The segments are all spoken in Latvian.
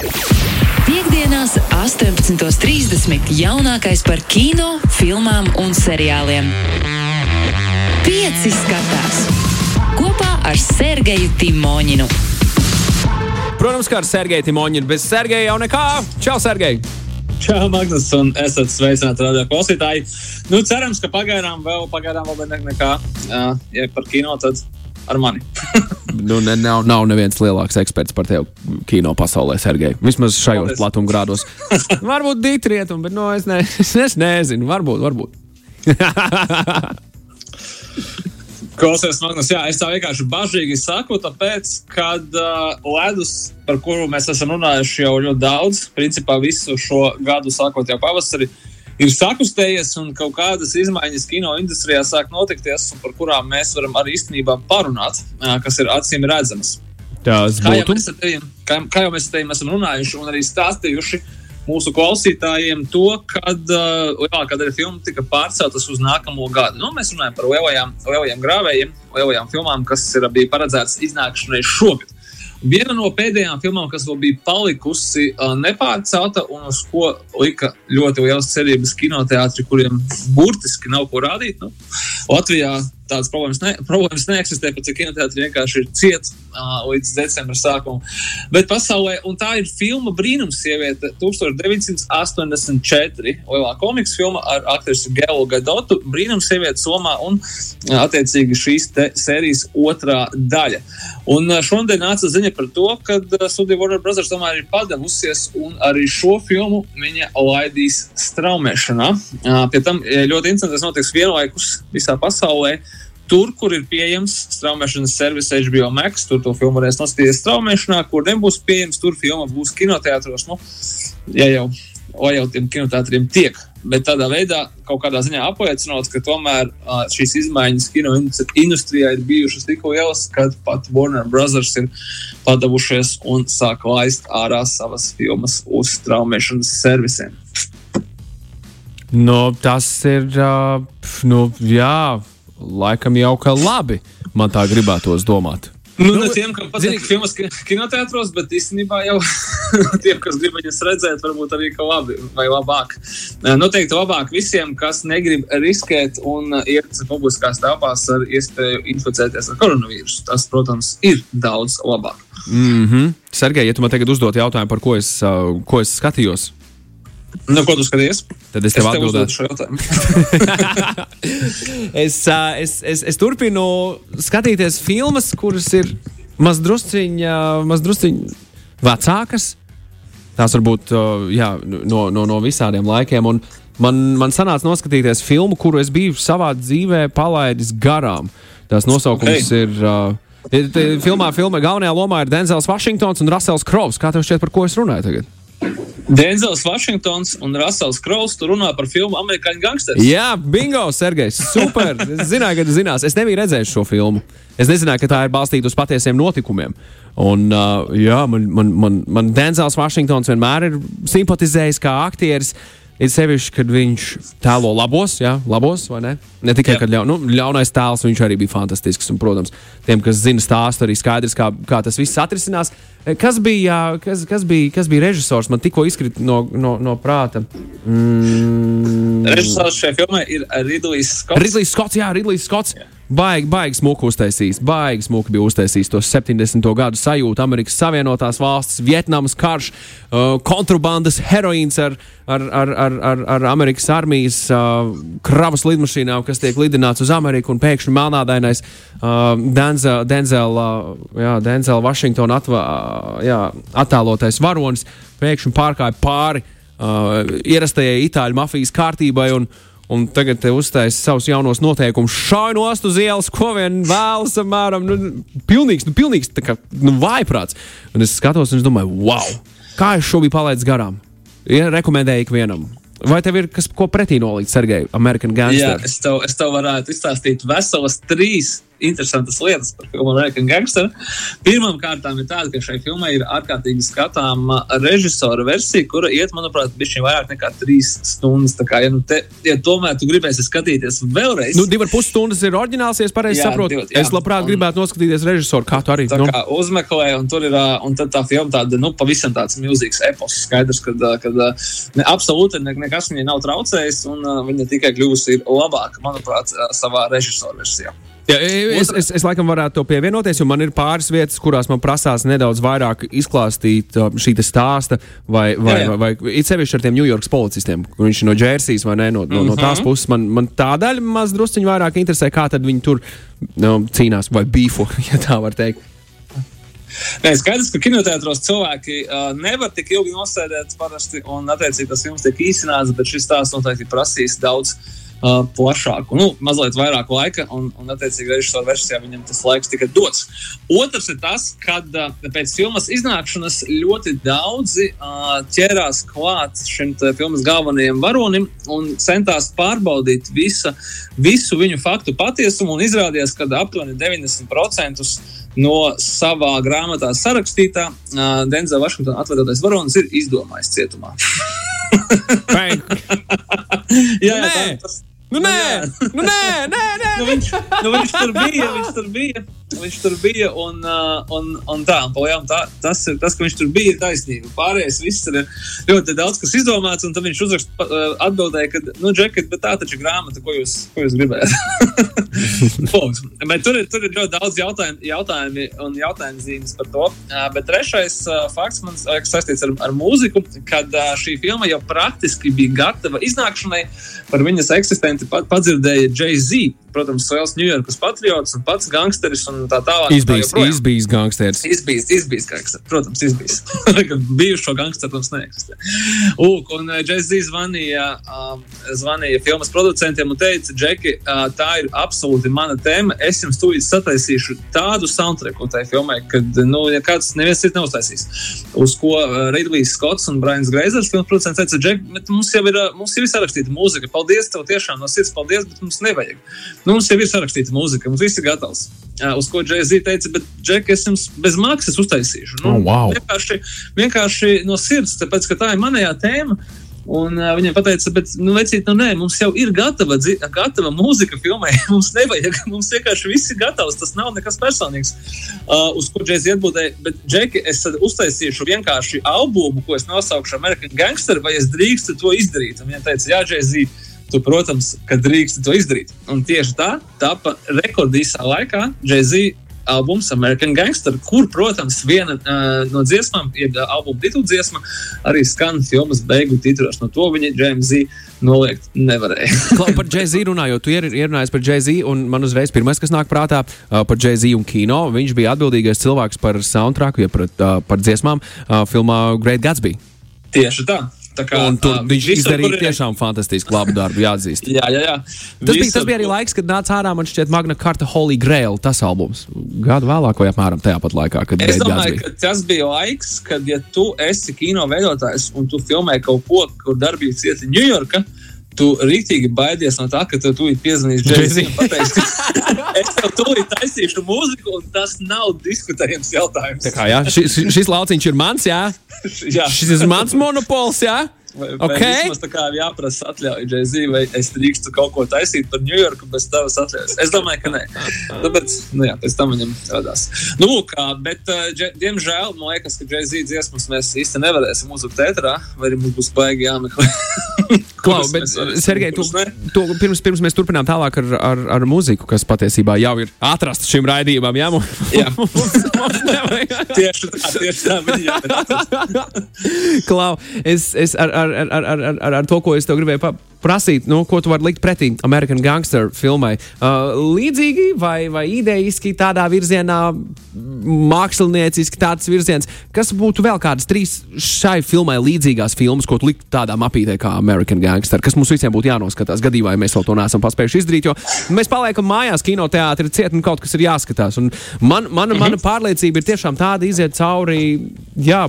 Piektdienās, 18.30. jaunākais par kino, filmām un seriāliem. Pieci skatās kopā ar Sergeju Timoņinu. Protams, kā ar Sergeju Timoņinu. Bez Sergeja jau nekā. Čau, Sergej! Čau, Magnus, un esat sveicināti radio klausītāji. Nu, cerams, ka pagaidām vēl, pagaidām vēl ne, nekā. Uh, ja par kino, tad ar mani. nu, ne, nav, nav neviens lielāks eksperts par tevi kino pasaulē, Sergei. Vismaz šajos platumgrādos. varbūt dītrietum, bet no, es, ne, es nezinu. Varbūt, varbūt. Klausies, Magnus, jā, es tā vienkārši bažīgi saku, tāpēc, kad uh, ledus, par kuru mēs esam runājuši jau ļoti daudz, principā visu šo gadu sākot jau pavasarī, ir sakustējies un kaut kādas izmaiņas kino industrijā sāk notikties, par kurām mēs varam arī īstenībā parunāt, kas ir acīm redzamas. Tas kā jau, tevi, kā, kā jau mēs te esam runājuši un arī stāstījuši, mūsu klausītājiem to, kad uh, lielākā daļa filmu tika pārceltas uz nākamo gadu. Nu, mēs runājam par lielajām, lielajām grāvējiem, lielajām filmām, kas ir, bija paredzētas iznākšanai šogad. Viena no pēdējām filmām, kas vēl bija palikusi uh, nepārcelta un uz ko lika ļoti liels cerības kinoteātri, kuriem burtiski nav ko rādīt. Nu, Latvijā tādas problēmas, ne, problēmas neeksistē, pat cik kinoteātris vienkārši ir ciets uh, līdz decembra sākumam. Bet pasaulē, un tā ir filma Brīnums sieviete 1984, lielā komiksa filma ar aktrisu Gelu Gadotu, Brīnums sieviete somā un attiecīgi šīs sērijas otrā daļa. Un šodien nāca ziņa par to, ka Studija Warner Brothers tomēr ir padevusies un arī šo filmu viņa laidīs straumēšanā. Pie tam ļoti interesanti tas notiks vienlaikus visā pasaulē. Tur, kur ir pieejams straumēšanas servis HBO Max, tur to filmu varēs noskatīties straumēšanā, kur nebūs pieejams, tur filma būs kinoteātros. Nu, ja jau, jau tiem kinoteātriem tiek. Bet tādā veidā, kaut kādā ziņā apliecinot, ka tomēr uh, šīs izmaiņas kino industrijā ir bijušas tik lielas, ka pat Warner Brothers ir padavušies un sāk laist ārā savas filmas uz straumēšanas servisiem. Nu, tas ir, uh, nu, jā laikam jau ka labi. Man tā gribētos domāt. Nu, nu, ne tiem, kam patīk filmas kinoteātros, bet īstenībā jau tiem, kas grib viņas redzēt, varbūt arī ka labi vai labāk. Noteikti labāk visiem, kas negrib riskēt un iet publiskās telpās ar iespēju inficēties ar koronavīrusu. Tas, protams, ir daudz labāk. Mm -hmm. Sergei, ja tu man tagad uzdot jautājumu, par ko es, ko es skatījos, Nu, ko tu skaties? Tad es tev, es atbildēšu šo jautājumu. es, es, es, es turpinu skatīties filmas, kuras ir mazdrusciņā, mazdrusciņā vecākas. Tās varbūt jā, no, no, no visādiem laikiem. Un man, man sanāca noskatīties filmu, kuru es biju savā dzīvē palaidis garām. Tās nosaukums okay. ir. Uh, filmā, filmā galvenajā lomā ir Denzels Vašingtons un Rasels Krovs. Kā tev šķiet, par ko es runāju tagad? Denzels Vašingtons un Rasels Kraus tur runā par filmu Amerikāņu gangsteris. Jā, bingo, Sergejs. Super. Es zināju, ka tu zinās. Es nebiju redzējis šo filmu. Es nezināju, ka tā ir balstīta uz patiesiem notikumiem. Un, uh, jā, man, man, man, man Denzels Vašingtons vienmēr ir simpatizējis kā aktieris. Uh, Ir sevišķi, kad viņš tēlo labos, jā, labos vai ne? Ne tikai jā. ļaun, nu, ļaunais tēls, viņš arī bija fantastisks. Un, protams, tiem, kas zina stāstu, arī skaidrs, kā, kā tas viss atrisinās. Eh, kas bija, kas, kas bija, kas bija režisors? Man tikko izkrita no, no, no prāta. Mm. Režisors šajā filmā ir Ridlijs Skots. Ridlijs Skots, jā, Ridlijs Skots. Jā. Baigi, baigi smuku uztaisījis, baigi smuku bija uztaisījis to 70. gadu sajūtu. Amerikas Savienotās valstis, Vietnamas karš, uh, kontrabandas, heroīns ar, ar, ar, ar, ar, ar Amerikas armijas uh, kravas lidmašīnām, kas tiek lidināts uz Ameriku, un pēkšņi melnādainais uh, Denzel, Denzel, uh, Denzel Washington atva, uh, jā, attēlotais varonis pēkšņi pārkāja pāri uh, ierastajai itāļu mafijas kārtībai. Un, un tagad te uzstājas savus jaunos noteikumus. Šādi no ostas ielas, ko vien vēlas, apmēram, nu, pilnīgs, nu, pilnīgs kā, nu, vājprāts. Un es skatos, un es domāju, wow, kā es šo biju palaidis garām. Ja, rekomendēju ikvienam. Vai tev ir kas ko pretī nolikt, Sergei, American Gangster? Jā, es tev, es tev varētu izstāstīt veselas trīs interesantas lietas par filmu American Gangster. Pirmkārt, ir tāda, ka šai filmai ir ārkārtīgi skatāma režisora versija, kura iet, manuprāt, bišķiņ vairāk nekā trīs stundas. Tā kā, ja, nu te, ja tomēr tu gribēsi skatīties vēlreiz. Nu, divi ar pus stundas ir oriģināls, ja es pareizi saprotu. Divi, jā, es labprāt un, gribētu noskatīties režisoru, kā tu arī. Tā nu. uzmeklē, un tur ir, un tā filma tāda, nu, pavisam tāds milzīgs epos. Skaidrs, ka, ne, absolūti ne, nekas viņai nav traucējis, un viņa tikai kļūst labāka, manuprāt, savā režisora versijā. Ja, es, es, es laikam varētu to pievienoties, jo man ir pāris vietas, kurās man prasās nedaudz vairāk izklāstīt šī stāsta, vai, vai, jā, jā. vai, vai it sevišķi ar tiem New York policistiem, kur viņš ir no Džersijas vai ne, no, no, no tās mhm. puses. Man, man tā daļa maz drusciņi vairāk interesē, kā tad viņi tur nu, cīnās vai bīfu, ja tā var teikt. Nē, skaidrs, ka kinoteātros cilvēki uh, nevar tik ilgi nosēdēt parasti, un attiecīgi tas filmas tiek īsināts, bet šis stāsts noteikti prasīs daudz uh, plašāku, nu, mazliet vairāk laika, un, un attiecīgi, režisora versijā viņam tas laiks tika dots. Otrs ir tas, ka uh, pēc filmas iznākšanas ļoti daudzi uh, ķērās klāt šim filmas galvenajam varonim un centās pārbaudīt visa, visu viņu faktu patiesumu, un izrādījās, ka aptuveni 90% no savā grāmatā sarakstītā uh, Denzela Vašingtona atvedotais varonis ir izdomājis cietumā. jā, jā, tā, tas, Nu, nē, nu, nē, nē, nē. nu, viņš, nu, viņš tur bija, viņš tur bija. Viņš tur bija un, uh, un, un tā, un palielām, tā tas, tas, ka viņš tur bija, ir taisnība. Pārējais viss ir ļoti daudz, kas izdomāts, un tad viņš uzrakst, uh, atbildēja, ka, nu, džekat, bet tā taču ir grāmata, ko jūs, ko jūs gribējat. bet tur ir, tur ir ļoti daudz jautājumu, jautājumi un jautājumu zīmes par to. Uh, bet trešais fakts man saistīts ar, ar mūziku, kad šī filma jau praktiski bija gatava iznākšanai par viņas eksistenci padzirdēja Jay-Z. Protams, liels Ņujorkas patriots un pats gangsteris un tā tālāk. Izbijis, tā izbijis gangsteris. Izbijis, izbijis gangsteris. Protams, izbijis. Bijušo gangsteru mums neeksistē. Uk, un uh, Jay-Z zvanīja, um, zvanīja filmas producentiem un teica, Džeki, uh, tā ir absolūti mana tēma. Es jums tūlīt sataisīšu tādu soundtracku tai filmai, kad, nu, ja kāds neviens cits neuztaisīs. Uz ko uh, Ridlijs Skots un Brians Greizers, filmas producents, teica, Džeki, mums jau ir, mums jau ir sarakstīta mūzika. Paldies tev tiešām no sirds paldies, bet mums nevajag. Nu, mums jau ir sarakstīta mūzika, mums viss ir gatavs. Uz ko Džeksija teica, bet Džek, es jums bez maksas uztaisīšu. Nu, oh, wow. vienkārši, vienkārši no sirds, tāpēc ka tā ir manējā tēma. Un uh, viņam teica, bet, nu, vecīt, nu, nē, mums jau ir gatava, gatava mūzika filmai. mums nevajag, mums vienkārši viss ir gatavs. Tas nav nekas personīgs. Uh, uz ko Džeks atbildēja, bet, Džeki, es uztaisīšu vienkārši albumu, ko es nosaukšu American Gangster, vai es drīkstu to izdarīt. Un viņa teica, jā, Džeks, tu, protams, ka drīksti to izdarīt. Un tieši tā, tāpa rekordīsā laikā Jay-Z albums American Gangster, kur, protams, viena uh, no dziesmām, jeb uh, albuma titula dziesma, arī skan filmas beigu titulos. No to viņa Z. Noliegt nevarēja. Par Jay-Z runājot, tu ierunājies par Jay-Z, un man uzreiz pirmais, kas nāk prātā uh, par Jay-Z un kino, viņš bija atbildīgais cilvēks par soundtracku, ja par, uh, par dziesmām uh, filmā Great Gatsby. Tieši tā. Kā, un tur tā, viņš izdarīja ir... tiešām fantastisku labu darbu, jāatzīst. jā, jā, jā. Tas, bija, tas bija arī laiks, kad nāca ārā man šķiet Magna Carta Holy Grail, tas albums. Gadu vēlāk, vai apmēram tajā pat laikā, kad es domāju, ka tas bija laiks, kad, ja tu esi kino veidotājs un tu filmē kaut ko, kur darbība cieta Ņujorka, tu rīktīgi baidies no tā, ka tu tūlīt piezvanīs Džeksonam es tev tūlīt taisīšu mūziku, un tas nav diskutējams jautājums. Tā kā, jā, šis, šis lauciņš ir mans, jā? jā. Šis ir mans monopols, jā? Vai, okay. vismaz tā kā jāprasa atļauja Jay-Z, vai es drīkstu kaut ko taisīt par Ņujorku bez tavas atļaujas? Es domāju, ka nē. Tāpēc, nu jā, pēc tam viņam radās. Nu, lūk, bet, uh, diemžēl, man liekas, ka Jay-Z dziesmas mēs īsti nevarēsim uzlikt ēterā, vai arī mums būs baigi jāmeklē. Klau, bet, Sergei, tu, tu, pirms, pirms mēs turpinām tālāk ar, ar, ar muziku, kas patiesībā jau ir atrasta šim raidījumam, jā? jā. tieši tā, tieši tā. Klau, es, es ar, ar, ar, ar, ar, ar to, ko es tev gribēju pa, prasīt, nu, ko tu vari likt pretī American Gangster filmai. Uh, līdzīgi vai, vai idejiski tādā virzienā, mākslinieciski tāds virziens, kas būtu vēl kādas trīs šai filmai līdzīgās filmas, ko tu likt tādā mapītē kā American Gangster, kas mums visiem būtu jānoskatās gadījumā, ja mēs vēl to neesam paspējuši izdarīt, jo mēs paliekam mājās, kinoteātrī ciet un kaut kas ir jāskatās. Un man, mana, mana mhm. pārliecība ir tiešām tāda iziet cauri, jā,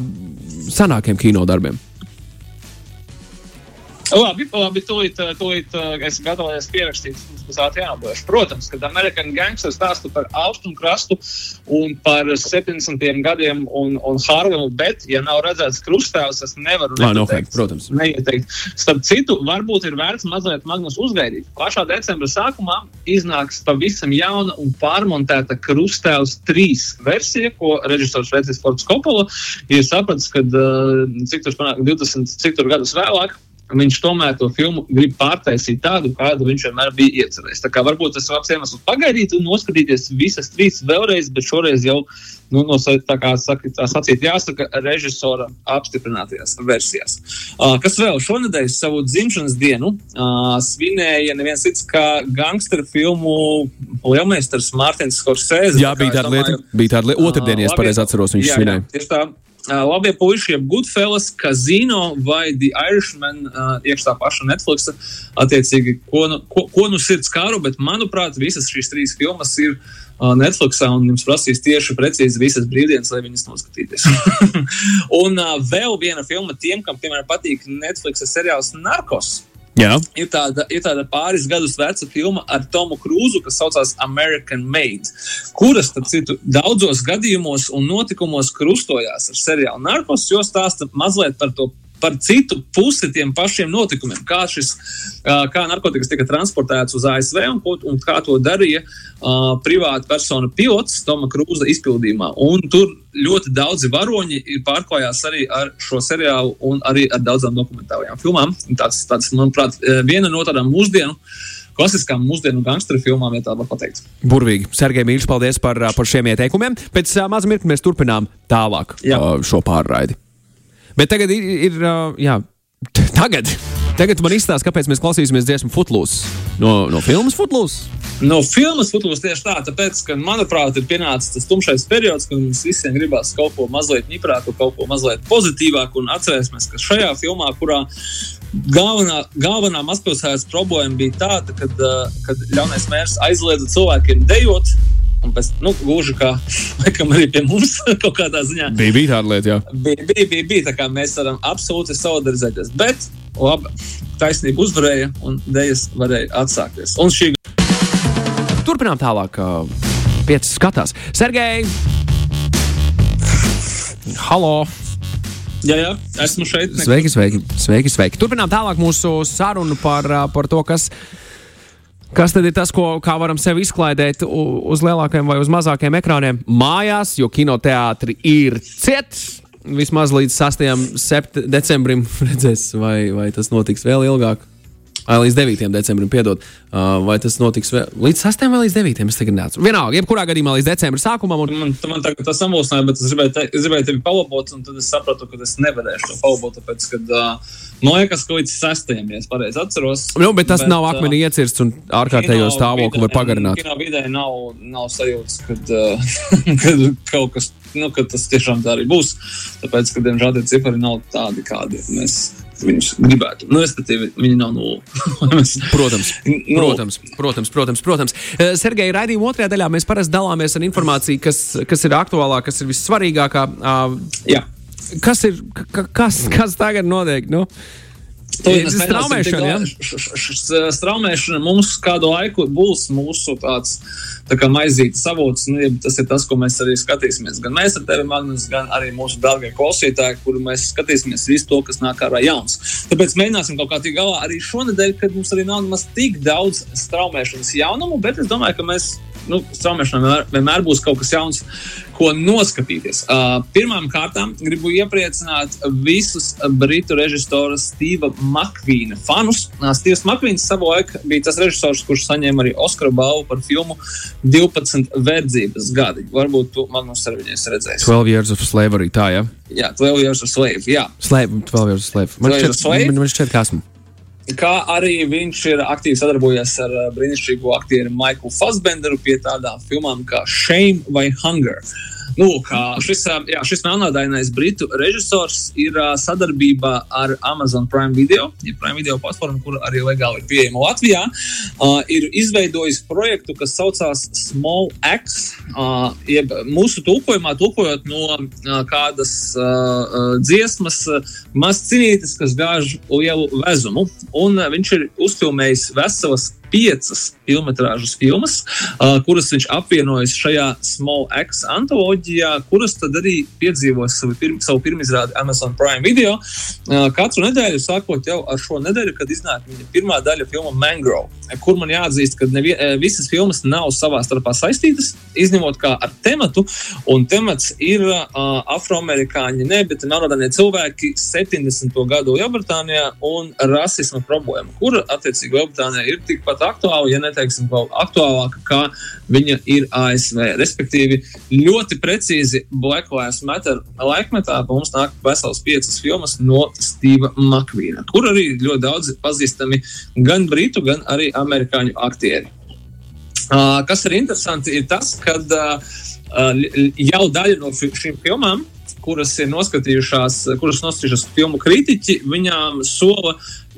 sanākiem kinodarbiem. Labi, labi tūlīt, tūlīt es gatavojos pierakstīt uz Ātrijas. Protams, kad American Gangsters stāsta par austrumu krastu un par 70. gadiem un, un Harlemu, bet, ja nav redzēts krustāvs, es nevaru Lā, noteikt, protams. neieteikt. Starp citu, varbūt ir vērts mazliet Magnus uzgaidīt. Pašā decembra sākumā iznāks pavisam jauna un pārmontēta krustāvs 3 versija, ko režisors Vecis Fords Kopola ir sapratis, kad cik tur panāk 20, cik tur gadus vēlāk viņš tomēr to filmu grib pārtaisīt tādu, kādu viņš vienmēr bija iecerējis. Tā kā varbūt tas ir labs iemesls pagaidīt un noskatīties visas trīs vēlreiz, bet šoreiz jau, nu, no, tā kā saka, tā sacīt, jāsaka, režisora apstiprinātajās versijās. Uh, kas vēl šonadēļ savu dzimšanas dienu uh, svinēja neviens cits kā gangsteru filmu lielmeistars Mārtiņš Skorsēze. Jā, bija tāda lieta, bija tāda lieta, otrdien, ja es pareizi atceros, viņš jā, svinēja. Jā. Uh, labie puiši, jeb Goodfellas, Casino vai The Irishman, uh, iekšā tā paša Netflix. Attiecīgi, ko nu, ko, ko nu sirds kāru, bet manuprāt, visas šīs trīs filmas ir uh, Netflixā un jums prasīs tieši precīzi visas brīvdienas, lai viņas noskatīties. un uh, vēl viena filma tiem, kam, piemēram, patīk Netflix seriāls Narcos. Jā. Ir tāda, ir tāda pāris gadus veca filma ar Tomu Krūzu, kas saucās American Made, kuras, starp citu, daudzos gadījumos un notikumos krustojās ar seriālu Narkos, jo stāsta mazliet par to. Par citu pusi tiem pašiem notikumiem, kā šis, kā narkotikas tika transportēts uz ASV un, un kā to darīja uh, privāta persona pilots Toma Krūza izpildījumā. Un tur ļoti daudzi varoņi pārklājās arī ar šo seriālu un arī ar daudzām dokumentālajām filmām. Tas, manuprāt, viena no tādām mūsdienu klasiskām mūsdienu gangsteru filmām, ja tā var pateikt. Burvīgi. Sergei Mīļš, paldies par, par šiem ieteikumiem. Pēc uh, maza mirkļa mēs turpinām tālāk uh, šo pārraidi. Bet tagad ir, ir jā, tagad. Tagad man izstāsta, kāpēc mēs klausīsimies dziesmu Footloose no, no filmas Footloose. No filmas futbols tieši tā, tāpēc, ka, manuprāt, ir pienācis tas tumšais periods, kad mums visiem gribās kaut ko mazliet ņiprāku, kaut ko mazliet pozitīvāku. Un atcerēsimies, ka šajā filmā, kurā galvenā, galvenā mazpilsētas problēma bija tāda, kad, kad ļaunais mērs aizliedza cilvēkiem dejot. Un pēc tam, nu, gluži kā laikam arī pie mums kaut kādā ziņā Bija, bija tāda lieta, jā. bija, bija, bija, bija tā kā mēs varam absolūti solidarizēties. Bet, labi, taisnība uzvarēja un dēļas varēja atsākties. Un šī Turpinām tālāk. Pieci skatās. Sergei! Halo! Jā, jā, esmu šeit. Sveiki, sveiki, sveiki, sveiki. Turpinām tālāk mūsu sarunu par, par to, kas, kas tad ir tas, ko, varam sevi izklaidēt uz lielākiem vai uz mazākiem ekrāniem mājās, jo kinoteātri ir ciet. Vismaz līdz 6. Sept decembrim redzēs, vai, vai tas notiks vēl ilgāk. Līdz 9. decembrim, piedod. Uh, vai tas notiks vēl līdz 6. vai līdz 9. Es tagad neatceros. Vienalga, jebkurā gadījumā līdz decembra sākumam. Un, Man, man tagad tas samulsināja, bet es gribēju, te, es gribēju tevi palabot, un tad es sapratu, ka es nevarēšu to palabot, tāpēc, ka uh, man liekas, ka līdz sestajam, ja es pareizi atceros. nu, bet tas bet, nav ā, akmenī iecirsts un ārkārtējo stāvokli var pagarināt. Kino vidē nav, nav sajūtas, kad, uh, kad kaut kas, nu, kad tas tiešām tā arī būs. Tāpēc, ka, diemžēl, tie cipari nav tādi, kādi mēs viņus gribētu. Nu, respektīvi, viņi nav nulle. Protams, Nu. protams, protams, protams. protams. Eh, Sergei, raidījuma otrajā daļā mēs parasti dalāmies ar informāciju, kas, kas ir aktuālā, kas ir vissvarīgākā. Ah, Jā. Kas ir, ka- kas, kas tagad notiek? Nu? Straumēšana, š- Straumēšana mums kādu laiku būs mūsu tāds tā kā maizītes avots. Nu, tas ir tas, ko mēs arī skatīsimies. Gan mēs ar tevi, Magnus, gan arī mūsu dārgie klausītāji, kuru mēs skatīsimies visu to, kas nāk ārā jauns. Tāpēc mēģināsim kaut kā tikt galā arī šonadēļ, kad mums arī nav nemaz tik daudz straumēšanas jaunumu, bet es domāju, ka mēs. Nu, straumēšanā vienmēr, vienmēr būs kaut kas jauns, ko noskatīties. Uh, Pirmām kārtām gribu iepriecināt visus britu režisora Steva Makvīna fanus. Uh, Stevs Makvīns savulaik bija tas režisors, kurš saņēma arī Oskara balvu par filmu 12 verdzības gadi. Varbūt tu man no sarunās redzēsi. 12 years of slavery, tā, ja? Jā, 12 years of slave. Jā. Slave, 12 years of slave. Man 12 šķiet, years of slave? man, man šķiet ka esmu. Kā arī viņš ir aktīvi sadarbojies ar uh, brīnišķīgo aktieru Maiklu Fassbenderu pie tādām filmām kā Shame vai Hunger. Nu, šis, jā, šis melnādainais britu režisors ir sadarbībā ar Amazon Prime Video, ja Prime Video platformu, kur arī legāli ir pieejama Latvijā. Ir izveidojis projektu, kas saucās Small X, jeb mūsu tulkojumā, tulkojot no kādas dziesmas, maz cīnītas, kas gāž lielu vezumu. Un viņš ir uzfilmējis veselas piecas filmas filmas, uh, kuras viņš apvienojas šajā Small X antoloģijā, kuras tad arī piedzīvos savu, pirm, savu pirmizrādi Amazon Prime video. Uh, katru nedēļu, sākot jau ar šo nedēļu, kad iznāk viņa pirmā daļa filma Mangrove, kur man jāatzīst, ka nevie, visas filmas nav savā starpā saistītas, izņemot kā ar tematu, un temats ir uh, afroamerikāņi, ne, bet melnādānie cilvēki 70. gadu Lielbritānijā un rasisma problēma, kura attiecīgi Lielbritānijā ir tikpat tikpat aktuāla, ja neteiksim, vēl aktuālāka, kā viņa ir ASV. Respektīvi, ļoti precīzi Black Lives Matter laikmetā mums nāk vesels piecas filmas no Steva Makvīna, kur arī ļoti daudz pazīstami gan britu, gan arī amerikāņu aktieri. Uh, kas ir interesanti, ir tas, ka uh, jau daļa no šīm filmām, kuras ir noskatījušās, kuras noskatījušās filmu kritiķi, viņām sola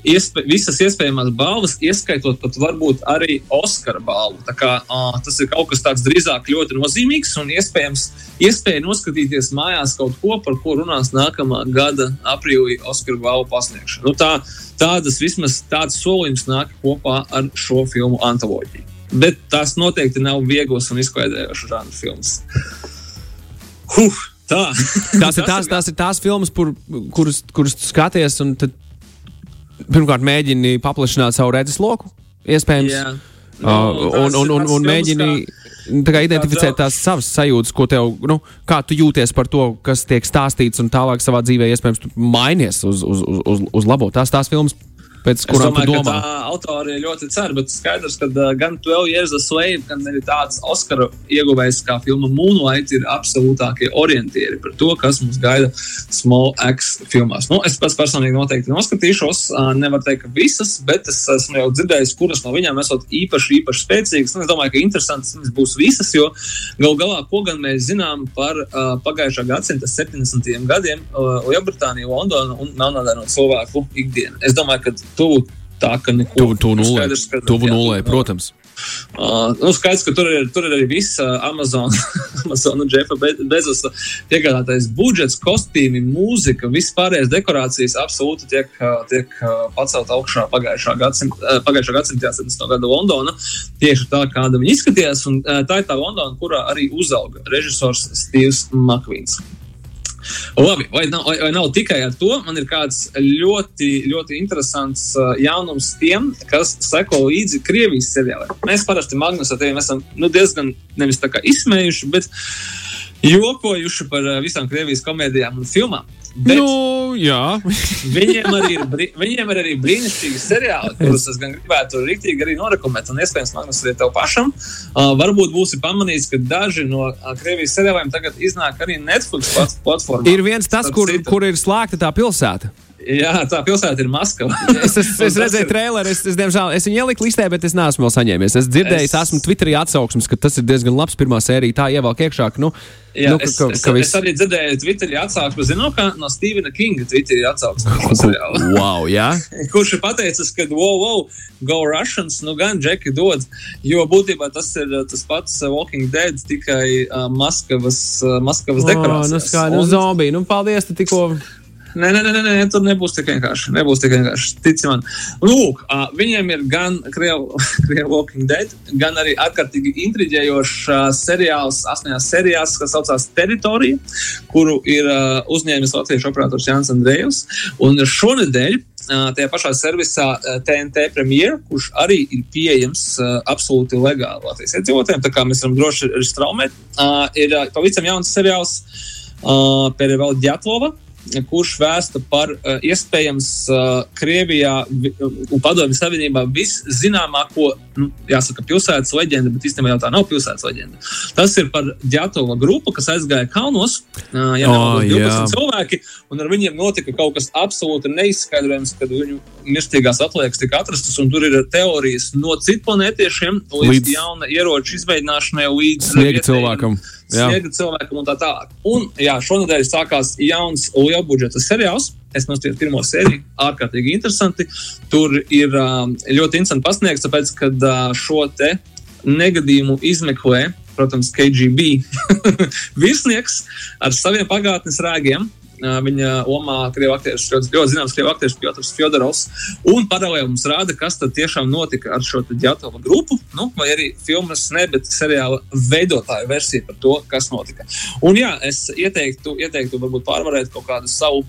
iespē, visas iespējamās balvas, ieskaitot pat varbūt arī Oskara balvu. Tā kā, uh, tas ir kaut kas tāds drīzāk ļoti nozīmīgs un iespējams iespēja noskatīties mājās kaut ko, par ko runās nākamā gada aprīlī Oskara balvu pasniegšana. Nu, tā, tādas vismaz tāds solījums nāk kopā ar šo filmu antoloģiju. Bet tās noteikti nav vieglas un izklaidējošas žanru filmas. Huh, tā. tās, ir tās, tās ir tās filmas, kur, kuras, kuras skaties, un tad pirmkārt mēģini paplašināt savu redzesloku, iespējams. Yeah. No, uh, un, un, un, un mēģini kā identificēt tās savas sajūtas, ko tev, nu, kā tu jūties par to, kas tiek stāstīts, un tālāk savā dzīvē iespējams mainies uz, uz, uz, uz labo. Tās tās filmas pēc kurām domāju, tu domā? Autori ļoti cer, bet skaidrs, ka uh, gan 12 Years a Slave, gan arī tāds Oskara ieguvējs kā filma Moonlight ir absolūtākie orientieri par to, kas mums gaida Small X filmās. Nu, es pats personīgi noteikti noskatīšos, uh, nevar teikt, ka visas, bet es esmu jau dzirdējis, kuras no viņām esot īpaši, īpaši spēcīgas. Un es domāju, ka interesants būs visas, jo gal galā, ko gan mēs zinām par uh, pagājušā gadsimta 70. gadiem Lielbritāniju, Londonu un Melnādaino cilvēku ikdienu. Es domāju, ka tuvu tā, ka neko tuvu, tuvu nulē. Skaidrs, ka, tuvu nulē, protams. Uh, nu, skaidrs, ka tur ir, tur ir arī viss uh, Amazon, Amazon un Jeffa Bezosa piegādātais budžets, kostīmi, mūzika, viss pārējais dekorācijas absolūti tiek, uh, tiek uh, pacelt augšā pagājušā gadsimta, uh, pagājušā gadsimta 70. gada Londona. Tieši tā, kāda viņa izskatījās, un uh, tā ir tā Londona, kurā arī uzauga režisors Steve's Makvīns. Labi, vai nav, vai, vai nav tikai ar to? Man ir kāds ļoti, ļoti interesants uh, jaunums tiem, kas seko līdzi Krievijas seriāliem. Mēs parasti Magnus ar tiem esam nu, diezgan nevis tā kā izsmējuši, bet jokojuši par uh, visām Krievijas komēdijām un filmām. Bet nu, jā. viņiem, arī ir, viņiem ir arī brīnišķīgi seriāli, kurus es gribētu rīktīgi arī norekomendēt. Un iespējams, Magnus, arī tev pašam. Uh, varbūt būsi pamanījis, ka daži no uh, Krievijas seriāliem tagad iznāk arī Netflix platformā. Ir viens tas, kur, kur ir slēgta tā pilsēta. Jā, tā pilsēta ir Maskava. es, es, es redzēju, ir... traileri, es, es, diemžēl, es viņu ieliku listē, bet es neesmu vēl saņēmies. Es dzirdēju, es... esmu Twitterī atsauksmes, ka tas ir diezgan labs pirmā sērija. Tā ievelk iekšā. Ka, nu, Jā, nu, es, ka, ka, ka es, es arī dzirdēju, Twitterī atsauksmi, zinu, ka no Stevena Kinga Twitterī atsauksmi. wow, jā. Kurš ir pateicis, ka, wow, wow, go Russians, nu gan Džeki dod, jo būtībā tas ir tas pats Walking Dead, tikai uh, Maskavas, uh, Maskavas dekorācijas. Oh, nu, kā, nu, zombiji, nu, paldies, tu tikko. Nē, nē, nē, nē, tur nebūs tik vienkārši. Nebūs tik vienkārši. Tici man. Lūk, uh, viņiem ir gan Krievijas Walking Dead, gan arī ārkārtīgi intriģējošs uh, seriāls, astoņās serijās, kas saucās Teritorija, kuru ir uh, uzņēmis latviešu operators Jānis Andrejs. Un šonadēļ tajā pašā servisā TNT premjeras, kurš arī ir pieejams uh, absolūti legāli Latvijas iedzīvotājiem. Tā kā mēs varam droši arī straumēt. Uh, ir uh, pavisam jauns seriāls uh, Perevēl Djatlova, kurš vēsta par uh, iespējams uh, Krievijā un Padomju Savienībā viszināmāko, nu, jāsaka, pilsētas leģendu, bet īstenībā jau tā nav pilsētas leģenda. Tas ir par Džatova grupu, kas aizgāja kalnos, uh, ja oh, 12 jā. cilvēki, un ar viņiem notika kaut kas absolūti neizskaidrojams, kad viņu mirstīgās atliekas tika atrastas, un tur ir teorijas no citplanētiešiem līdz, līdz jauna ieroča izveidināšanai, līdz sniega cilvēkam. Vietējiem, sniega cilvēkam un tā tālāk. Un jā, šonadēļ sākās jauns liela budžeta seriāls. Es noskatījos pirmo sēriju, ārkārtīgi interesanti. Tur ir um, ļoti interesanti pasniegts, tāpēc, ka uh, šo te negadījumu izmeklē, protams, KGB virsnieks ar saviem pagātnes rēgiem. Viņa omā krievu aktieris, ļoti, ļoti zināms krievu aktieris Piotrs Fjodorovs. Un paralēli mums rāda, kas tad tiešām notika ar šo ģetālu grupu, nu, vai arī filmas, ne, bet seriāla veidotāju versiju par to, kas notika. Un jā, es ieteiktu, ieteiktu varbūt pārvarēt kaut kādu savu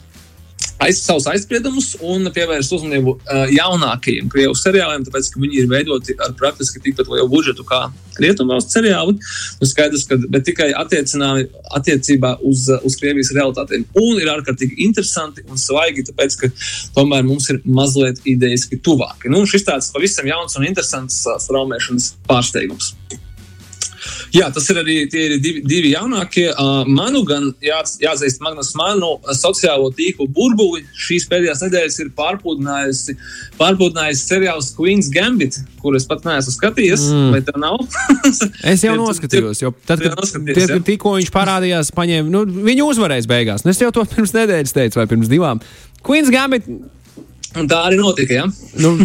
aiz, savus aizspriedumus un pievērst uzmanību uh, jaunākajiem krievu seriāliem, tāpēc ka viņi ir veidoti ar praktiski tikpat lielu budžetu kā rietumvalstu seriāli. Nu, skaidrs, ka tikai attiecībā uz, uz Krievijas realitātēm. Un ir ārkārtīgi interesanti un svaigi, tāpēc ka tomēr mums ir mazliet idejiski tuvāki. Nu, šis tāds pavisam jauns un interesants straumēšanas pārsteigums. Jā, tas ir arī tie ir divi, divi jaunākie. Manu gan jā, jāatzīst, Magnus, manu sociālo tīklu burbuli šīs pēdējās nedēļas ir pārpludinājusi, pārpludinājusi seriāls Queen's Gambit, kur es pat neesmu skatījies. Mm. Vai tā nav? es jau noskatījos, jo tad, kad tie, ja? tikko viņš parādījās, paņēma, nu, viņu uzvarēs beigās. Nu, es jau to pirms nedēļas teicu, vai pirms divām. Queen's Gambit Un tā arī notika. Ja? Nu,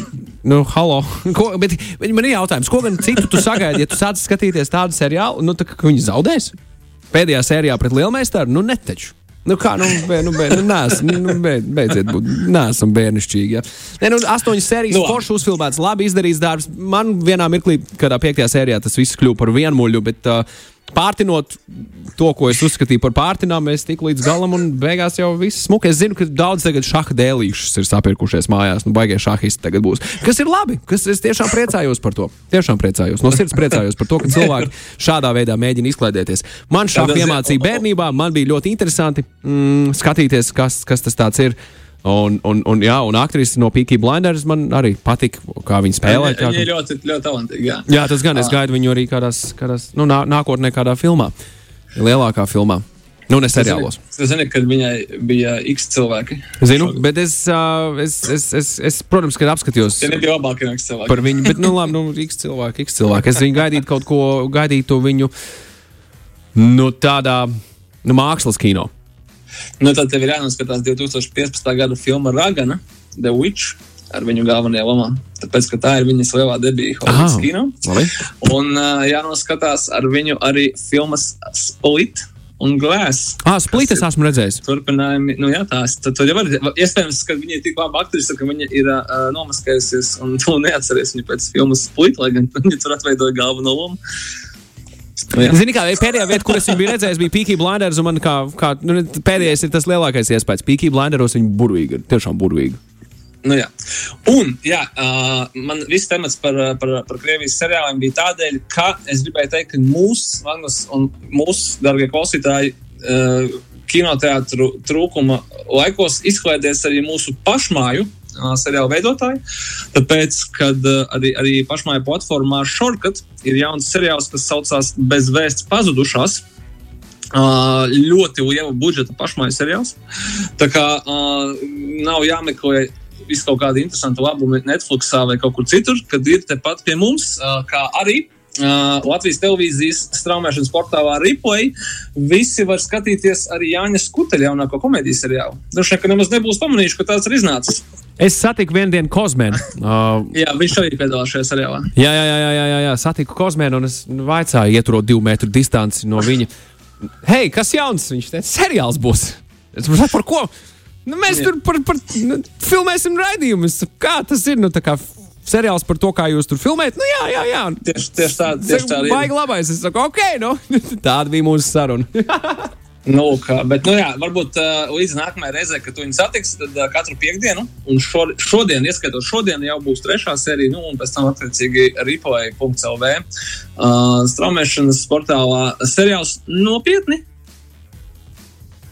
nu, halo. Ko, bet, bet man ir jautājums, ko gan citu tu sagaidi, ja tu sāc skatīties tādu seriālu, nu, tā, ka viņi zaudēs? Pēdējā sērijā pret Lielmeistaru, nu, neteču. Nu, kā, nu, bē, nu, bē, nu, nās, nu, bē, beidziet būt, nesam bērnišķīgi. Ja. Nē, nu, astoņas sērijas, no. Nu, forši uzfilmēts, labi izdarīts darbs. Man vienā mirklī, kādā piektajā sērijā, tas viss kļuva par vienmuļu, bet uh, pārtinot to, ko es uzskatīju par pārtinām, mēs tikām līdz galam, un beigās jau viss smuki. Es zinu, ka daudz tagad šaha dēlīšus ir sapirkušies mājās, nu, baigie šahisti tagad būs. Kas ir labi, kas es tiešām priecājos par to. Tiešām priecājos, no sirds priecājos par to, ka cilvēki šādā veidā mēģina izklaidēties. Man šāda iemācīja bērnībā, man bija ļoti interesanti mm, skatīties, kas, kas tas ir. Un, un, un, jā, un aktrise no Peaky Blinders man arī patika, kā viņa spēlē. Viņa, viņa ļoti, ļoti talantīga. Jā. jā, tas gan es gaidu viņu arī kādās, kādās nu, nā, nākotnē, kādā filmā, lielākā filmā. Nu, ne seriālos. Es zinu, ka viņai bija X cilvēki. Zinu, bet es, uh, es, es, es, es protams, kad apskatījos. Ja nebija labāk, X cilvēki. Par viņu, bet, nu, labi, nu, X cilvēki, X cilvēki. Es viņu gaidītu kaut ko, gaidītu viņu, nu, tādā, nu, mākslas kino. Nu, tad tev ir jānoskatās 2015. gada filma Ragana, The Witch. Ar viņu galvenajā lomā. Tāpēc, tā ir viņas lielā debija Hollywoods kino. Un uh, jānoskatās ar viņu arī filmas Split un Glass. Ah, Split es esmu redzējis. Turpinājumi, nu jā, tās. Tad, tad jau var, iespējams, ka viņa ir tik laba aktrise, ka viņa ir uh, nomaskējusies un tu neatceries viņu pēc filmas Split, lai gan viņa tur atveidoja galveno lomu. Zini, kā pēdējā vieta, kur es viņu biju redzējis, bija Peaky Blinders. Man kā, kā nu, pēdējais ir tas lielākais iespējas. Peaky Blinderos viņa burvīga, tiešām burvīga. Nu, jā. Un jā, uh, man viss temats par, par, par Krievijas seriāliem bija tādēļ, ka es gribēju teikt, ka mūsu, Magnus un mūsu, darbie klausītāji, uh, kinoteātru trūkuma laikos izklaidies arī mūsu pašmāju seriāla veidotāji. Tāpēc, kad arī, arī pašmāja platformā Shortcut ir jauns seriāls, kas saucās Bez vēsts pazudušās. Uh, ļoti liela budžeta pašmāju seriāls. Tā kā uh, nav jāmeklē visu kaut kādi interesanti labumi Netflixā vai kaut kur citur, kad ir tepat pie mums, uh, kā arī Uh, Latvijas televīzijas straumēšanas portālā Replay. Visi var skatīties arī Jāņa Skuteļa jaunāko komēdijas seriālu. Droši vien, ka nemaz nebūs pamanījuši, ka tāds ir iznācis. Es satiku vienu dienu Kozmēnu. Uh, jā, viņš arī piedalās šajā seriālā. Jā, jā, jā, jā, jā, jā. satiku Kozmēnu un es vaicāju, ieturot divu metru distanci no viņa. Hei, kas jauns? Viņš teica, seriāls būs. Es saprotu, par ko? Nu, mēs jā. tur par, par, nu, filmēsim raidījumus. Kā tas ir? Nu, seriāls par to, kā jūs tur filmējat. Nu, jā, jā, jā. Tieši, tieši tāda. Tieši tāda Baigi labais. Es saku, ok, nu, tāda bija mūsu saruna. Nu, kā, bet, nu, jā, varbūt uh, līdz nākamajai reizei, kad viņi satiks, tad uh, katru piekdienu, un šo, šodien, ieskaitot šodien, jau būs trešā sērija, nu, un pēc tam attiecīgi replay.clv uh, straumēšanas portālā seriāls nopietni.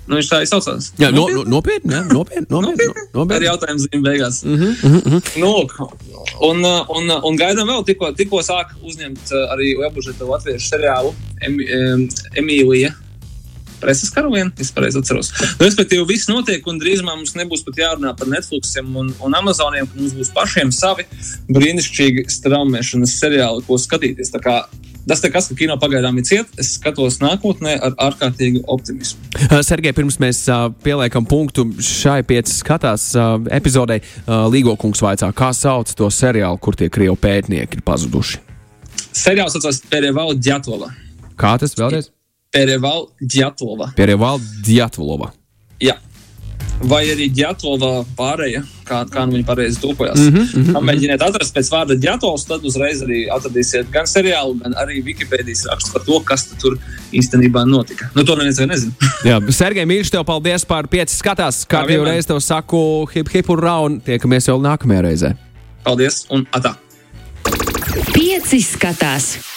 Nu, viņš tā izsaucās. Jā, no, no, nopietni. Jā, nopietni, nopietni, nopietni. nopietni. Ar jautājumu zīmēm beigās. Mm -hmm, mm -hmm. Nu, un, un, un gaidām vēl, tikko, tikko sāk uzņemt arī lielbužeta latviešu seriālu Emīlija preses karalieni, es pareizi atceros. Nu, respektīvi, viss notiek, un drīzumā mums nebūs pat jārunā par Netflix un, un Amazoniem, ka mums būs pašiem savi brīnišķīgi straumēšanas seriāli, ko skatīties. Tā kā tas ir kas, ka kino pagaidām ir ciet. Es skatos nākotnē ar ārkārtīgu optimismu. Uh, Sergei, pirms mēs uh, pieliekam punktu šai piecas skatās uh, epizodei, uh, Līgo kungs vaicā, kā sauc to seriālu, kur tie krievu pētnieki ir pazuduši. Seriāls saucas Pereval Djatlova. Kā tas vēlreiz? Pereval Djatlova. Pereval Djatlova. Jā. Vai arī Djatlova pārēja, kā, kā nu viņa pareizi tulkojās. Mm -hmm, Mēģiniet atrast pēc vārda Djatlovs, tad uzreiz arī atradīsiet gan seriālu, gan arī Wikipēdijas rakstu par to, kas tur īstenībā notika. Nu, to neviens vēl nezina. Jā, Sergei, mīļš, tev paldies par pieci skatās. Kā jau reiz tev saku, hip hip un raun, tiekamies jau nākamajā reizē. Paldies un atā! Pieci skatās!